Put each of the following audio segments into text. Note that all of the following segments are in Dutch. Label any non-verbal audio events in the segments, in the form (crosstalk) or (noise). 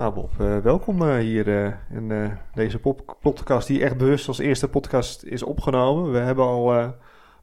Nou Bob, uh, welkom uh, hier uh, in deze podcast die echt bewust als eerste podcast is opgenomen. We hebben al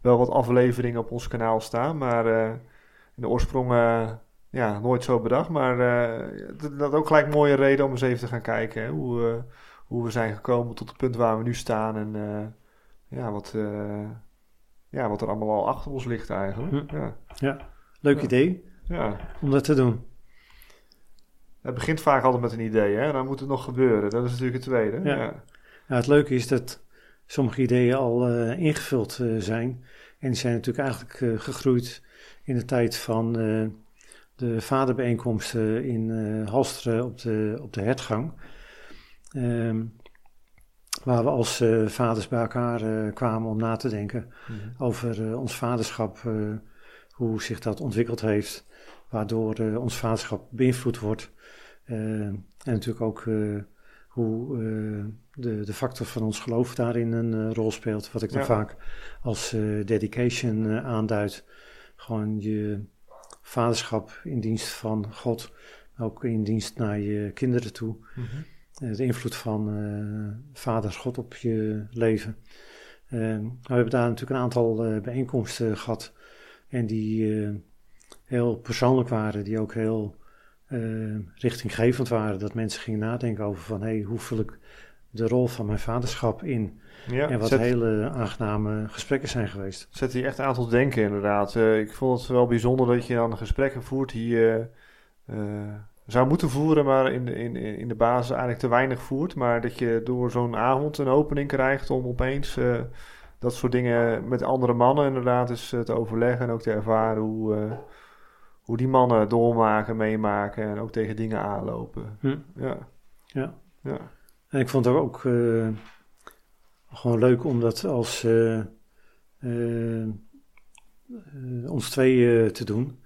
wel wat afleveringen op ons kanaal staan, maar in de oorsprong ja, nooit zo bedacht. Maar dat is ook gelijk een mooie reden om eens even te gaan kijken hè, hoe, hoe we zijn gekomen tot het punt waar we nu staan en ja, wat, ja, wat er allemaal al achter ons ligt eigenlijk. Hm. Ja, ja. leuk idee ja. om dat te doen. Het begint vaak altijd met een idee, hè? dan moet het nog gebeuren. Dat is natuurlijk het tweede. Ja. ja. Nou, het leuke is dat sommige ideeën al uh, ingevuld uh, zijn. En die zijn natuurlijk eigenlijk uh, gegroeid in de tijd van de vaderbijeenkomsten in Halsteren op de, op de hertgang. Um, waar we als vaders bij elkaar kwamen om na te denken mm -hmm. over ons vaderschap, hoe zich dat ontwikkeld heeft, waardoor ons vaderschap beïnvloed wordt eh, en natuurlijk ook eh, hoe eh, de, de factor van ons geloof daarin een rol speelt. Wat ik dan vaak als dedication aanduid. Gewoon je vaderschap in dienst van God, ook in dienst naar je kinderen toe. Mhm. de invloed van vader God op je leven. we hebben daar natuurlijk een aantal bijeenkomsten gehad. En die heel persoonlijk waren, die ook heel uh, richtinggevend waren. Dat mensen gingen nadenken over van hé, hey, hoe vul ik de rol van mijn vaderschap in? Ja, en wat hele aangename gesprekken zijn geweest. Zet die echt aan tot denken inderdaad. Uh, ik vond het wel bijzonder dat je dan gesprekken voert die je uh, zou moeten voeren, maar in de, in, in de basis eigenlijk te weinig voert. Maar dat je door zo'n avond een opening krijgt om opeens dat soort dingen met andere mannen inderdaad eens te overleggen en ook te ervaren hoe hoe die mannen doormaken, meemaken en ook tegen dingen aanlopen. Hm. Ja. ja. ja. En ik vond het ook uh, gewoon leuk om dat als uh, uh, ons twee te doen.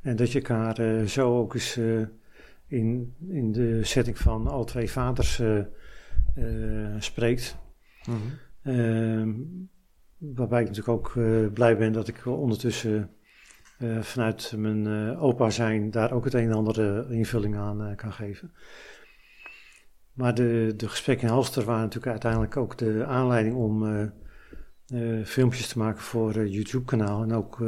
En dat je elkaar zo ook eens in, in de setting van al twee vaders spreekt. Mm -hmm. waarbij ik natuurlijk ook blij ben dat ik ondertussen uh, vanuit mijn uh, opa zijn daar ook het een en ander invulling aan kan geven. Maar de, de gesprekken in Halster waren natuurlijk uiteindelijk ook de aanleiding om filmpjes te maken voor het YouTube-kanaal en ook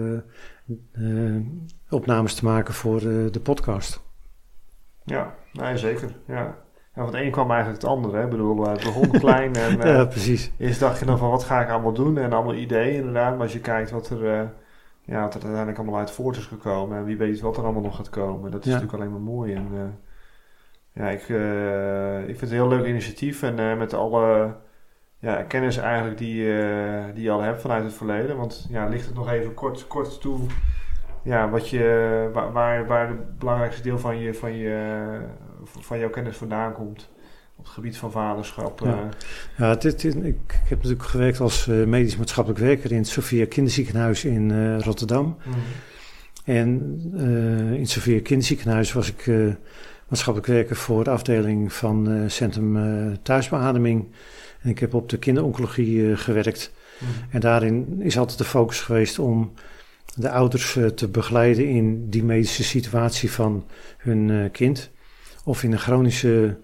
opnames te maken voor de podcast. Ja, nee, zeker. Ja. Ja, van het een kwam eigenlijk het andere. Hè? Ik bedoel, het begon (laughs) klein en ja, precies. eerst dacht je dan van wat ga ik allemaal doen en allemaal ideeën inderdaad. Maar als je kijkt wat er ja, wat er uiteindelijk allemaal uit voort is gekomen. En wie weet wat er allemaal nog gaat komen. Dat is natuurlijk alleen maar mooi. En uh, ja, ik, uh, ik vind het een heel leuk initiatief. En uh, met alle ja, kennis eigenlijk die, die je al hebt vanuit het verleden. Want ja, ligt het nog even kort, kort toe. Ja, wat je, waar, waar, waar het belangrijkste deel van, je, van, je, van jouw kennis vandaan komt op het gebied van vaderschap. Ja, dit, ik, ik, heb natuurlijk gewerkt als uh, medisch maatschappelijk werker in het Sophia Kinderziekenhuis in uh, Rotterdam. Mm. En in het Sophia Kinderziekenhuis was ik maatschappelijk werker voor de afdeling van Centrum Thuisbeademing. En ik heb op de kinderoncologie gewerkt. Mm. En daarin is altijd de focus geweest om de ouders te begeleiden in die medische situatie van hun kind. Of in een chronische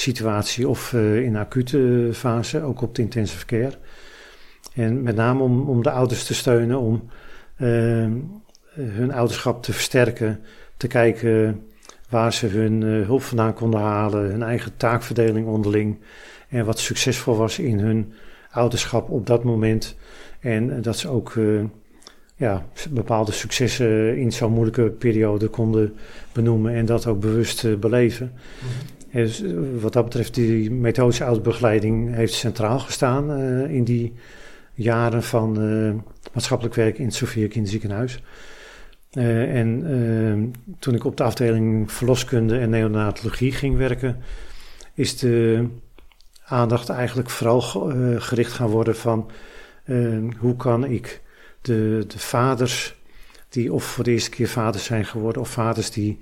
situatie of uh, in acute fase, ook op de intensive care. En met name om, om de ouders te steunen, om uh, hun ouderschap te versterken, te kijken waar ze hun uh, hulp vandaan konden halen, hun eigen taakverdeling onderling en wat succesvol was in hun ouderschap op dat moment. En dat ze ook ja, bepaalde successen in zo'n moeilijke periode konden benoemen en dat ook bewust beleven. Mhm. Eh, wat dat betreft, die methodische ouderbegeleiding heeft centraal gestaan uh, in die jaren van uh, maatschappelijk werk in het Sofia Kinderziekenhuis. Uh, en toen ik op de afdeling verloskunde en neonatologie ging werken, is de aandacht eigenlijk vooral gericht gaan worden van hoe kan ik de, de vaders die of voor de eerste keer vaders zijn geworden of vaders die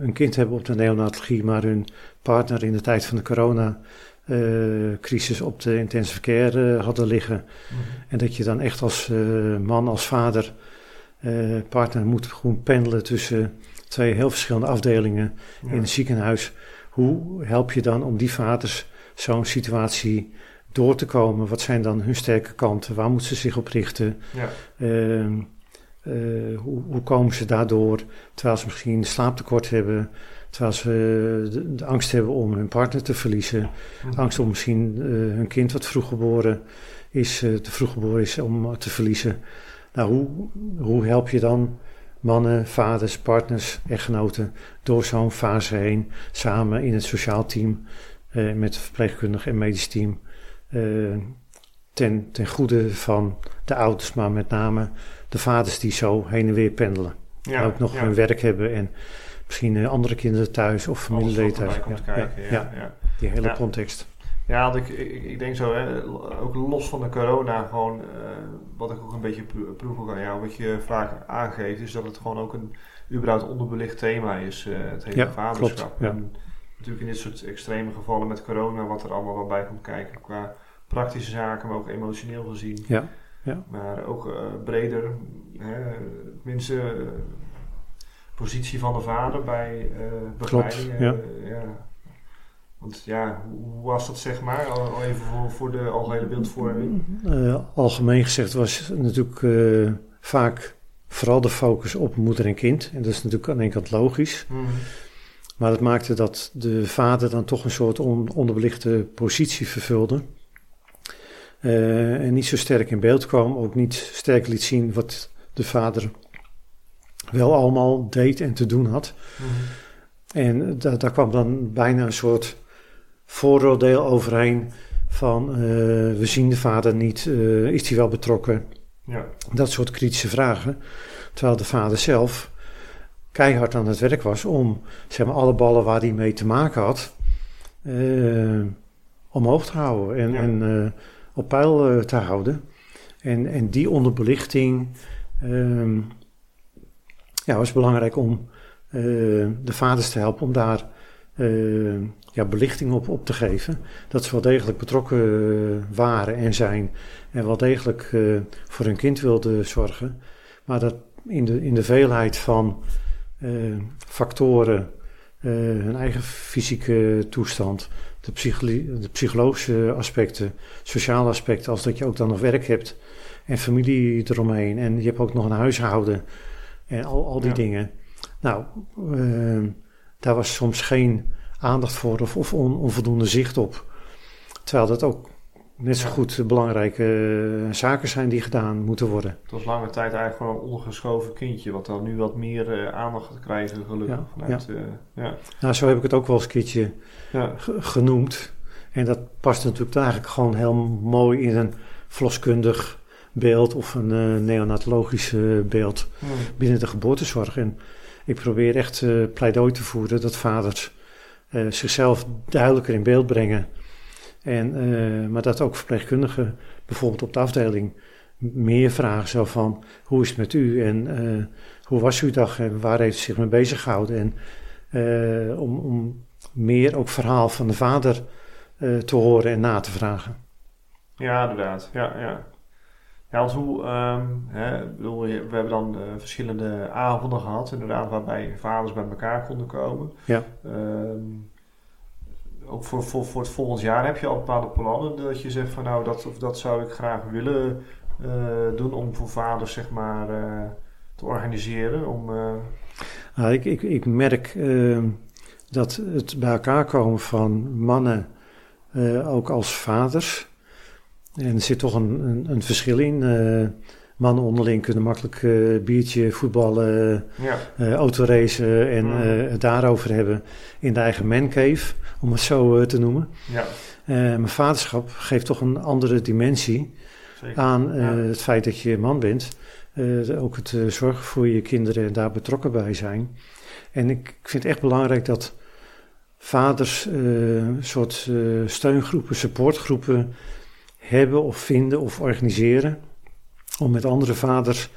een kind hebben op de neonatologie, maar hun partner in de tijd van de corona-crisis op de intensive care uh, hadden liggen. Mhm. En dat je dan echt als uh, man, als vader, partner moet gewoon pendelen tussen twee heel verschillende afdelingen in het ziekenhuis. Hoe help je dan om die vaders zo'n situatie door te komen? Wat zijn dan hun sterke kanten? Waar moeten ze zich op richten? Ja. Eh, hoe, hoe, komen ze daardoor, terwijl ze misschien slaaptekort hebben, terwijl ze de, de angst hebben om hun partner te verliezen, angst om misschien eh, hun kind wat vroeg geboren is, eh, te vroeg geboren is om te verliezen. Nou, hoe, hoe help je dan mannen, vaders, partners, echtgenoten door zo'n fase heen, samen in het sociaal team, met verpleegkundig en medisch team, ten, ten goede van de ouders, maar met name de vaders die zo heen en weer pendelen. Ja, ook nog ja. hun werk hebben en misschien eh, andere kinderen thuis of familieleden thuis. Ja, ja, die hele context. Ja, ik, ik, ik denk zo, hè, ook los van de corona, gewoon, eh, wat ik ook een beetje pro- proef aan jou, wat je vaak aangeeft, is dat het gewoon ook een überhaupt onderbelicht thema is, eh, het hele Ja, vaderschap. klopt, ja. En natuurlijk in dit soort extreme gevallen met corona, wat er allemaal wel bij komt kijken, qua praktische zaken, maar ook emotioneel gezien. Ja, ja. Maar ook eh, breder, hè, tenminste, eh, positie van de vader bij eh begeleiding. ja. eh, ja. Want ja, hoe was dat zeg maar? Al, al even voor, voor de algehele beeldvorming. Algemeen gezegd was natuurlijk vaak vooral de focus op moeder en kind. En dat is natuurlijk aan de ene kant logisch. Mhm. Maar dat maakte dat de vader dan toch een soort on- onderbelichte positie vervulde. Eh, en niet zo sterk in beeld kwam, ook niet sterk liet zien wat de vader wel allemaal deed en te doen had. Mhm. En da- daar kwam dan bijna een soort vooroordeel overheen van eh, we zien de vader niet, eh, is hij wel betrokken? Ja, Dat soort kritische vragen. Terwijl de vader zelf keihard aan het werk was om zeg maar, alle ballen waar hij mee te maken had omhoog te houden en, Ja. en op peil eh, te houden. En, en die onderbelichting ehm, ja, was belangrijk om eh, de vaders te helpen om daar eh, ja, belichting op, op te geven. Dat ze wel degelijk betrokken waren en zijn en wel degelijk voor hun kind wilden zorgen. Maar dat in de, in de veelheid van factoren, hun eigen fysieke toestand, de, de psychologische aspecten, sociale aspecten, als dat je ook dan nog werk hebt en familie eromheen en je hebt ook nog een huishouden en al, al die Ja. dingen. Nou, eh, daar was soms geen aandacht voor of, of on- onvoldoende zicht op. Terwijl dat ook net zo goed belangrijke eh, zaken zijn die gedaan moeten worden. het was lange tijd eigenlijk gewoon een ondergeschoven kindje, wat dan nu wat meer eh, aandacht gaat krijgen, gelukkig. Ja, vanuit, eh, ja. Nou, zo heb ik het ook wel eens een keertje Ja. ge- genoemd. En dat past natuurlijk eigenlijk gewoon heel mooi in een verloskundig beeld of een neonatologisch beeld binnen de geboortezorg. En ik probeer echt pleidooi te voeren dat vaders zichzelf duidelijker in beeld brengen. En, eh, maar dat ook verpleegkundigen bijvoorbeeld op de afdeling meer vragen zo van hoe is het met u en eh, hoe was uw dag en waar heeft u zich mee bezig gehouden. En eh, om, om meer ook verhaal van de vader te horen en na te vragen. Ja, inderdaad. Ja, ja. Ja, want hoe, ehm, hè, bedoel, we hebben dan verschillende avonden gehad, inderdaad, waarbij vaders bij elkaar konden komen. Ja. Ehm, ook voor, voor, voor het volgend jaar heb je al bepaalde plannen dat je zegt van nou, dat, of dat zou ik graag willen eh, doen om voor vaders, zeg maar, eh, te organiseren. Om, eh, Nou, ik, ik, ik merk dat het bij elkaar komen van mannen, ook als vaders. En er zit toch een, een, een verschil in. Mannen onderling kunnen makkelijk eh, biertje, voetballen, ja, eh autoracen en Mm. eh, het daarover hebben in de eigen mancave, om het zo te noemen. ja, maar vaderschap geeft toch een andere dimensie zeker. aan Ja. het feit dat je man bent. Ook het zorgen voor je kinderen en daar betrokken bij zijn. En ik, ik vind het echt belangrijk dat vaders een soort steungroepen, supportgroepen hebben of vinden of organiseren. Om met andere vaders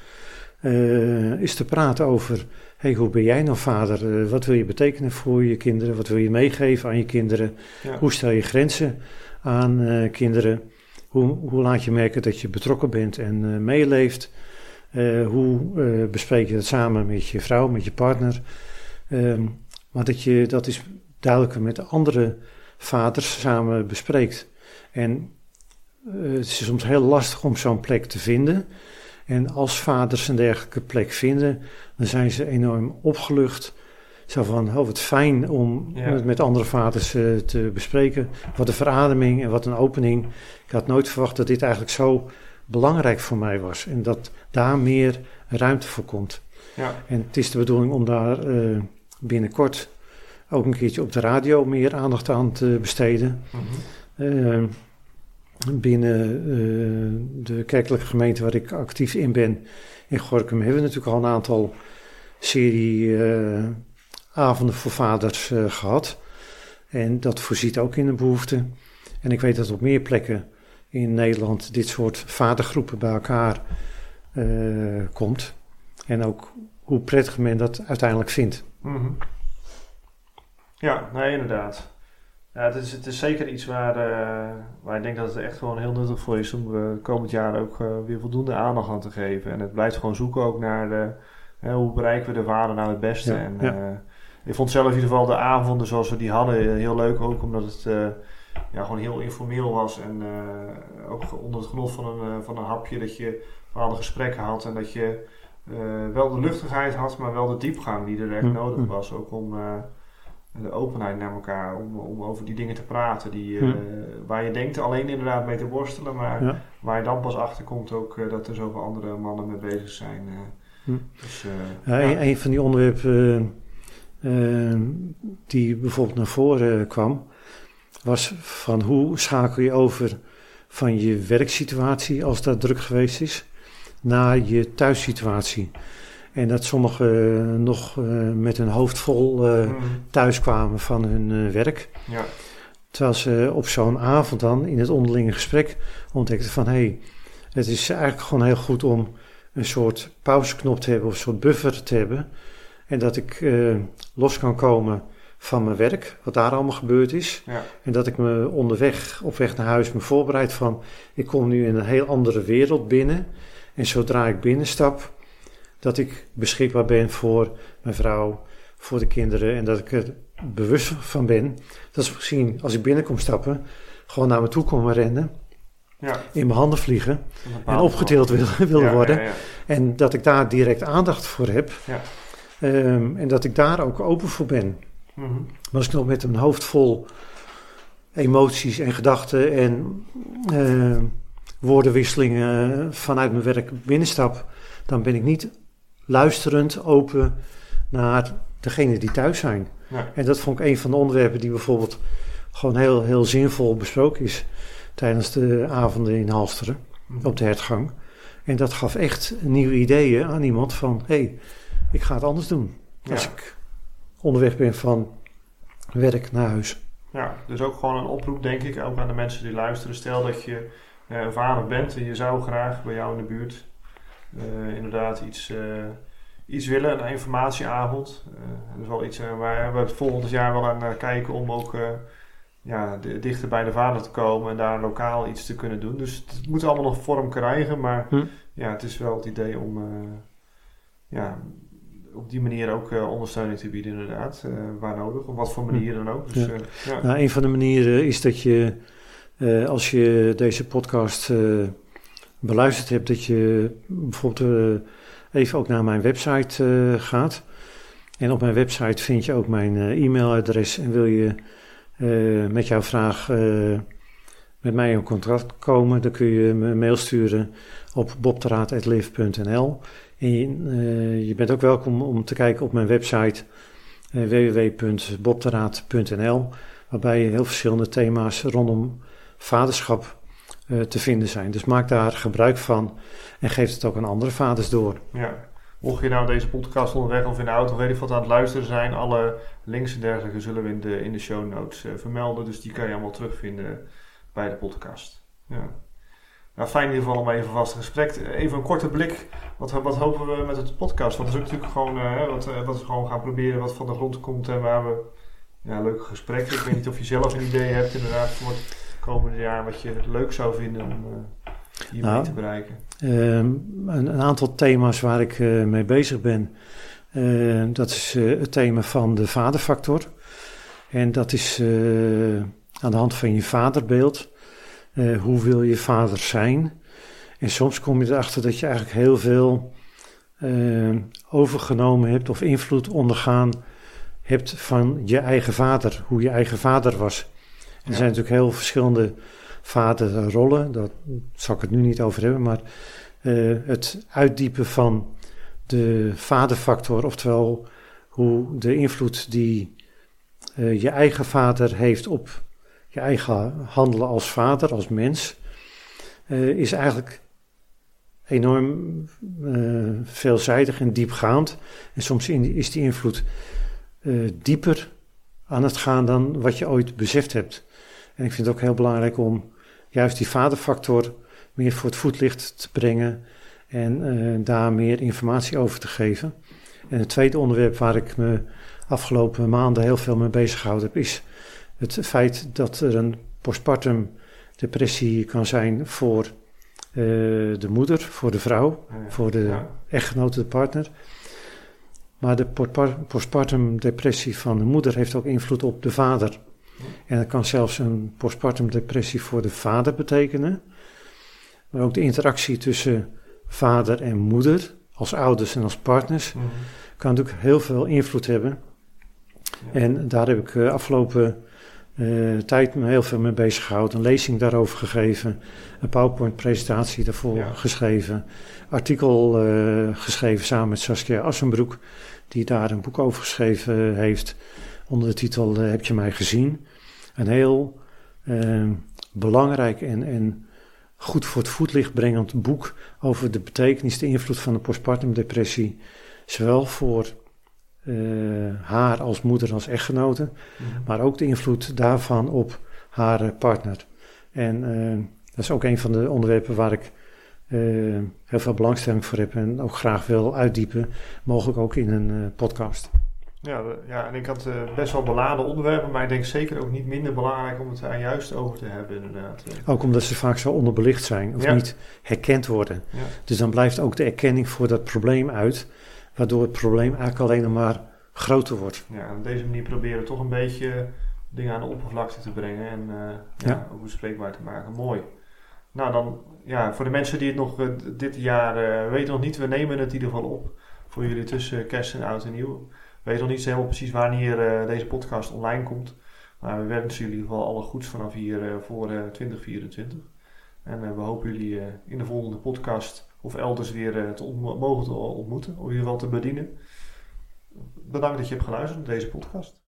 eh, eens te praten over: hey, hoe ben jij nou vader? Eh, wat wil je betekenen voor je kinderen? Wat wil je meegeven aan je kinderen? Ja. Hoe stel je grenzen aan eh, kinderen? Hoe, hoe laat je merken dat je betrokken bent en eh, meeleeft? Eh, hoe eh, bespreek je dat samen met je vrouw, met je partner? Ehm, maar dat je dat is duidelijker met andere vaders samen bespreekt. En het is soms heel lastig om zo'n plek te vinden. En als vaders een dergelijke plek vinden, dan zijn ze enorm opgelucht. Zo van, oh wat fijn om het met andere vaders uh, te bespreken. Wat een verademing en wat een opening. Ik had nooit verwacht dat dit eigenlijk zo belangrijk voor mij was. En dat daar meer ruimte voor komt. Ja. En het is de bedoeling om daar uh, binnenkort ook een keertje op de radio meer aandacht aan te besteden. Mm -hmm. uh, binnen uh, de kerkelijke gemeente waar ik actief in ben, in Gorkum, hebben we natuurlijk al een aantal serie uh, avonden voor vaders uh, gehad. En dat voorziet ook in een behoefte. En ik weet dat op meer plekken in Nederland dit soort vadergroepen bij elkaar komt. En ook hoe prettig men dat uiteindelijk vindt. -hmm. Ja, nee, inderdaad. Ja, het is, het is zeker iets waar, uh, waar ik denk dat het echt gewoon heel nuttig voor is om uh, komend jaar ook uh, weer voldoende aandacht aan te geven. En het blijft gewoon zoeken ook naar de, hoe bereiken we de vader nou het beste. en, ja. ik vond zelf in ieder geval de avonden zoals we die hadden heel leuk ook, omdat het ja, gewoon heel informeel was. En ook onder het genot van een, van een hapje dat je bepaalde gesprekken had en dat je wel de luchtigheid had, maar wel de diepgang die er echt hm, nodig hm. was. Ook om de openheid naar elkaar om, om over die dingen te praten. Die, uh, Waar je denkt alleen inderdaad mee te worstelen, maar waar je dan pas achter komt ook uh, dat er zoveel andere mannen mee bezig zijn. Uh, dus, een, een, van die onderwerpen die bijvoorbeeld naar voren kwam, was van hoe schakel je over van je werksituatie, als dat druk geweest is, naar je thuissituatie. En dat sommigen nog uh, met hun hoofd vol uh, mm. thuiskwamen van hun werk. Ja. Terwijl ze op zo'n avond dan in het onderlinge gesprek ontdekten van... hé, hey, het is eigenlijk gewoon heel goed om een soort pauzeknop te hebben of een soort buffer te hebben. En dat ik los kan komen van mijn werk, wat daar allemaal gebeurd is. Ja. En dat ik me onderweg, op weg naar huis, me voorbereid van... ik kom nu in een heel andere wereld binnen. En zodra ik binnenstap dat ik beschikbaar ben voor mijn vrouw, voor de kinderen en dat ik er bewust van ben dat ze misschien als ik binnenkom stappen, gewoon naar me toe komen rennen. Ja. in mijn handen vliegen en opgedeeld (laughs) willen, willen worden. en dat ik daar direct aandacht voor heb. Um, en dat ik daar ook open voor ben. Mm -hmm. Maar als ik nog met een hoofd vol emoties en gedachten en uh, woordenwisselingen vanuit mijn werk binnenstap, dan ben ik niet luisterend, open naar degene die thuis zijn. Ja. En dat vond ik een van de onderwerpen die bijvoorbeeld gewoon heel, heel zinvol besproken is tijdens de avonden in Halsteren mhm. op de hertgang. En dat gaf echt nieuwe ideeën aan iemand van, hé, hey, ik ga het anders doen als ik onderweg ben van werk naar huis. Ja, dus ook gewoon een oproep denk ik, ook aan de mensen die luisteren. Stel dat je een vader bent en je zou graag bij jou in de buurt uh, inderdaad iets, uh, iets willen, een informatieavond. Dat is wel iets waar we het volgend jaar wel aan kijken om ook ja, dichter bij de vader te komen en daar lokaal iets te kunnen doen. Dus het moet allemaal nog vorm krijgen, maar hm. ja, het is wel het idee om ja, op die manier ook ondersteuning te bieden, inderdaad, waar nodig, op wat voor hm. manier dan ook. Dus, ja. ja. Nou, een van de manieren is dat je, als je deze podcast beluisterd hebt, dat je bijvoorbeeld uh, even ook naar mijn website uh, gaat. En op mijn website vind je ook mijn uh, e-mailadres. En wil je met jouw vraag met mij in contact komen, dan kun je me mail sturen op bobteraad.live.nl. En je, bent ook welkom om te kijken op mijn website www.bobteraad.nl, waarbij je heel verschillende thema's rondom vaderschap uh, te vinden zijn. Dus maak daar gebruik van en geef het ook aan andere vaders door. Ja. Mocht je nou deze podcast onderweg of in de auto, weet ik wat aan het luisteren zijn, alle links en dergelijke zullen we in de, in de show notes uh, vermelden. Dus die kan je allemaal terugvinden bij de podcast. Ja. Nou, fijn in ieder geval om even vast gesprek. Even een korte blik. Wat, wat hopen we met het podcast? Want het is natuurlijk gewoon uh, wat, wat we gewoon gaan proberen, wat van de grond komt en waar we ja, leuke gesprekken. Ik weet niet of je zelf een idee hebt inderdaad voor komende jaar wat je leuk zou vinden om uh, hiermee nou, te bereiken? Um, een, een, aantal thema's waar ik uh, mee bezig ben. dat is het thema van de vaderfactor. En dat is aan de hand van je vaderbeeld. hoe wil je vader zijn? En soms kom je erachter dat je eigenlijk heel veel overgenomen hebt of invloed ondergaan hebt van je eigen vader, hoe je eigen vader was. Er zijn natuurlijk heel verschillende vaderrollen, daar zal ik het nu niet over hebben, maar uh, het uitdiepen van de vaderfactor, oftewel hoe de invloed die uh, je eigen vader heeft op je eigen handelen als vader, als mens, is eigenlijk enorm veelzijdig en diepgaand. En soms is die invloed dieper aan het gaan dan wat je ooit beseft hebt. En ik vind het ook heel belangrijk om juist die vaderfactor meer voor het voetlicht te brengen en uh, daar meer informatie over te geven. En het tweede onderwerp waar ik me afgelopen maanden heel veel mee bezig gehouden heb, is het feit dat er een postpartum depressie kan zijn voor uh, de moeder, voor de vrouw, voor de ja. echtgenote, de partner. Maar de postpartum depressie van de moeder heeft ook invloed op de vader. En dat kan zelfs een postpartum depressie voor de vader betekenen. Maar ook de interactie tussen vader en moeder, als ouders en als partners, mhm. kan natuurlijk heel veel invloed hebben. En daar heb ik uh, afgelopen uh, tijd me heel veel mee bezig gehouden. Een lezing daarover gegeven, een PowerPoint-presentatie daarvoor geschreven, artikel uh, geschreven samen met Saskia Assenbroek, die daar een boek over geschreven heeft onder de titel Heb je mij gezien? Een heel belangrijk en, en goed voor het voetlicht brengend boek over de betekenis, de invloed van de postpartum depressie. Zowel voor uh, haar als moeder, als echtgenote, mhm. maar ook de invloed daarvan op haar partner. En uh, dat is ook een van de onderwerpen waar ik uh, heel veel belangstelling voor heb en ook graag wil uitdiepen, mogelijk ook in een podcast. Ja, ja, en ik had uh, best wel beladen onderwerpen, maar ik denk zeker ook niet minder belangrijk om het daar juist over te hebben, inderdaad. Ook omdat ze vaak zo onderbelicht zijn of niet herkend worden. Ja. Dus dan blijft ook de erkenning voor dat probleem uit, waardoor het probleem eigenlijk alleen maar groter wordt. Ja, op deze manier proberen we toch een beetje dingen aan de oppervlakte te brengen en uh, ja, ook bespreekbaar te maken. Mooi. Nou, dan ja, voor de mensen die het nog uh, dit jaar weten nog niet, we nemen het in ieder geval op voor jullie tussen kerst en oud en nieuw weet nog niet helemaal precies wanneer uh, deze podcast online komt. Maar we wensen jullie in ieder geval alle goeds vanaf hier uh, voor uh, 2024. En we hopen jullie in de volgende podcast of elders weer te mogen te ontmoeten. Of in ieder geval te bedienen. Bedankt dat je hebt geluisterd naar deze podcast.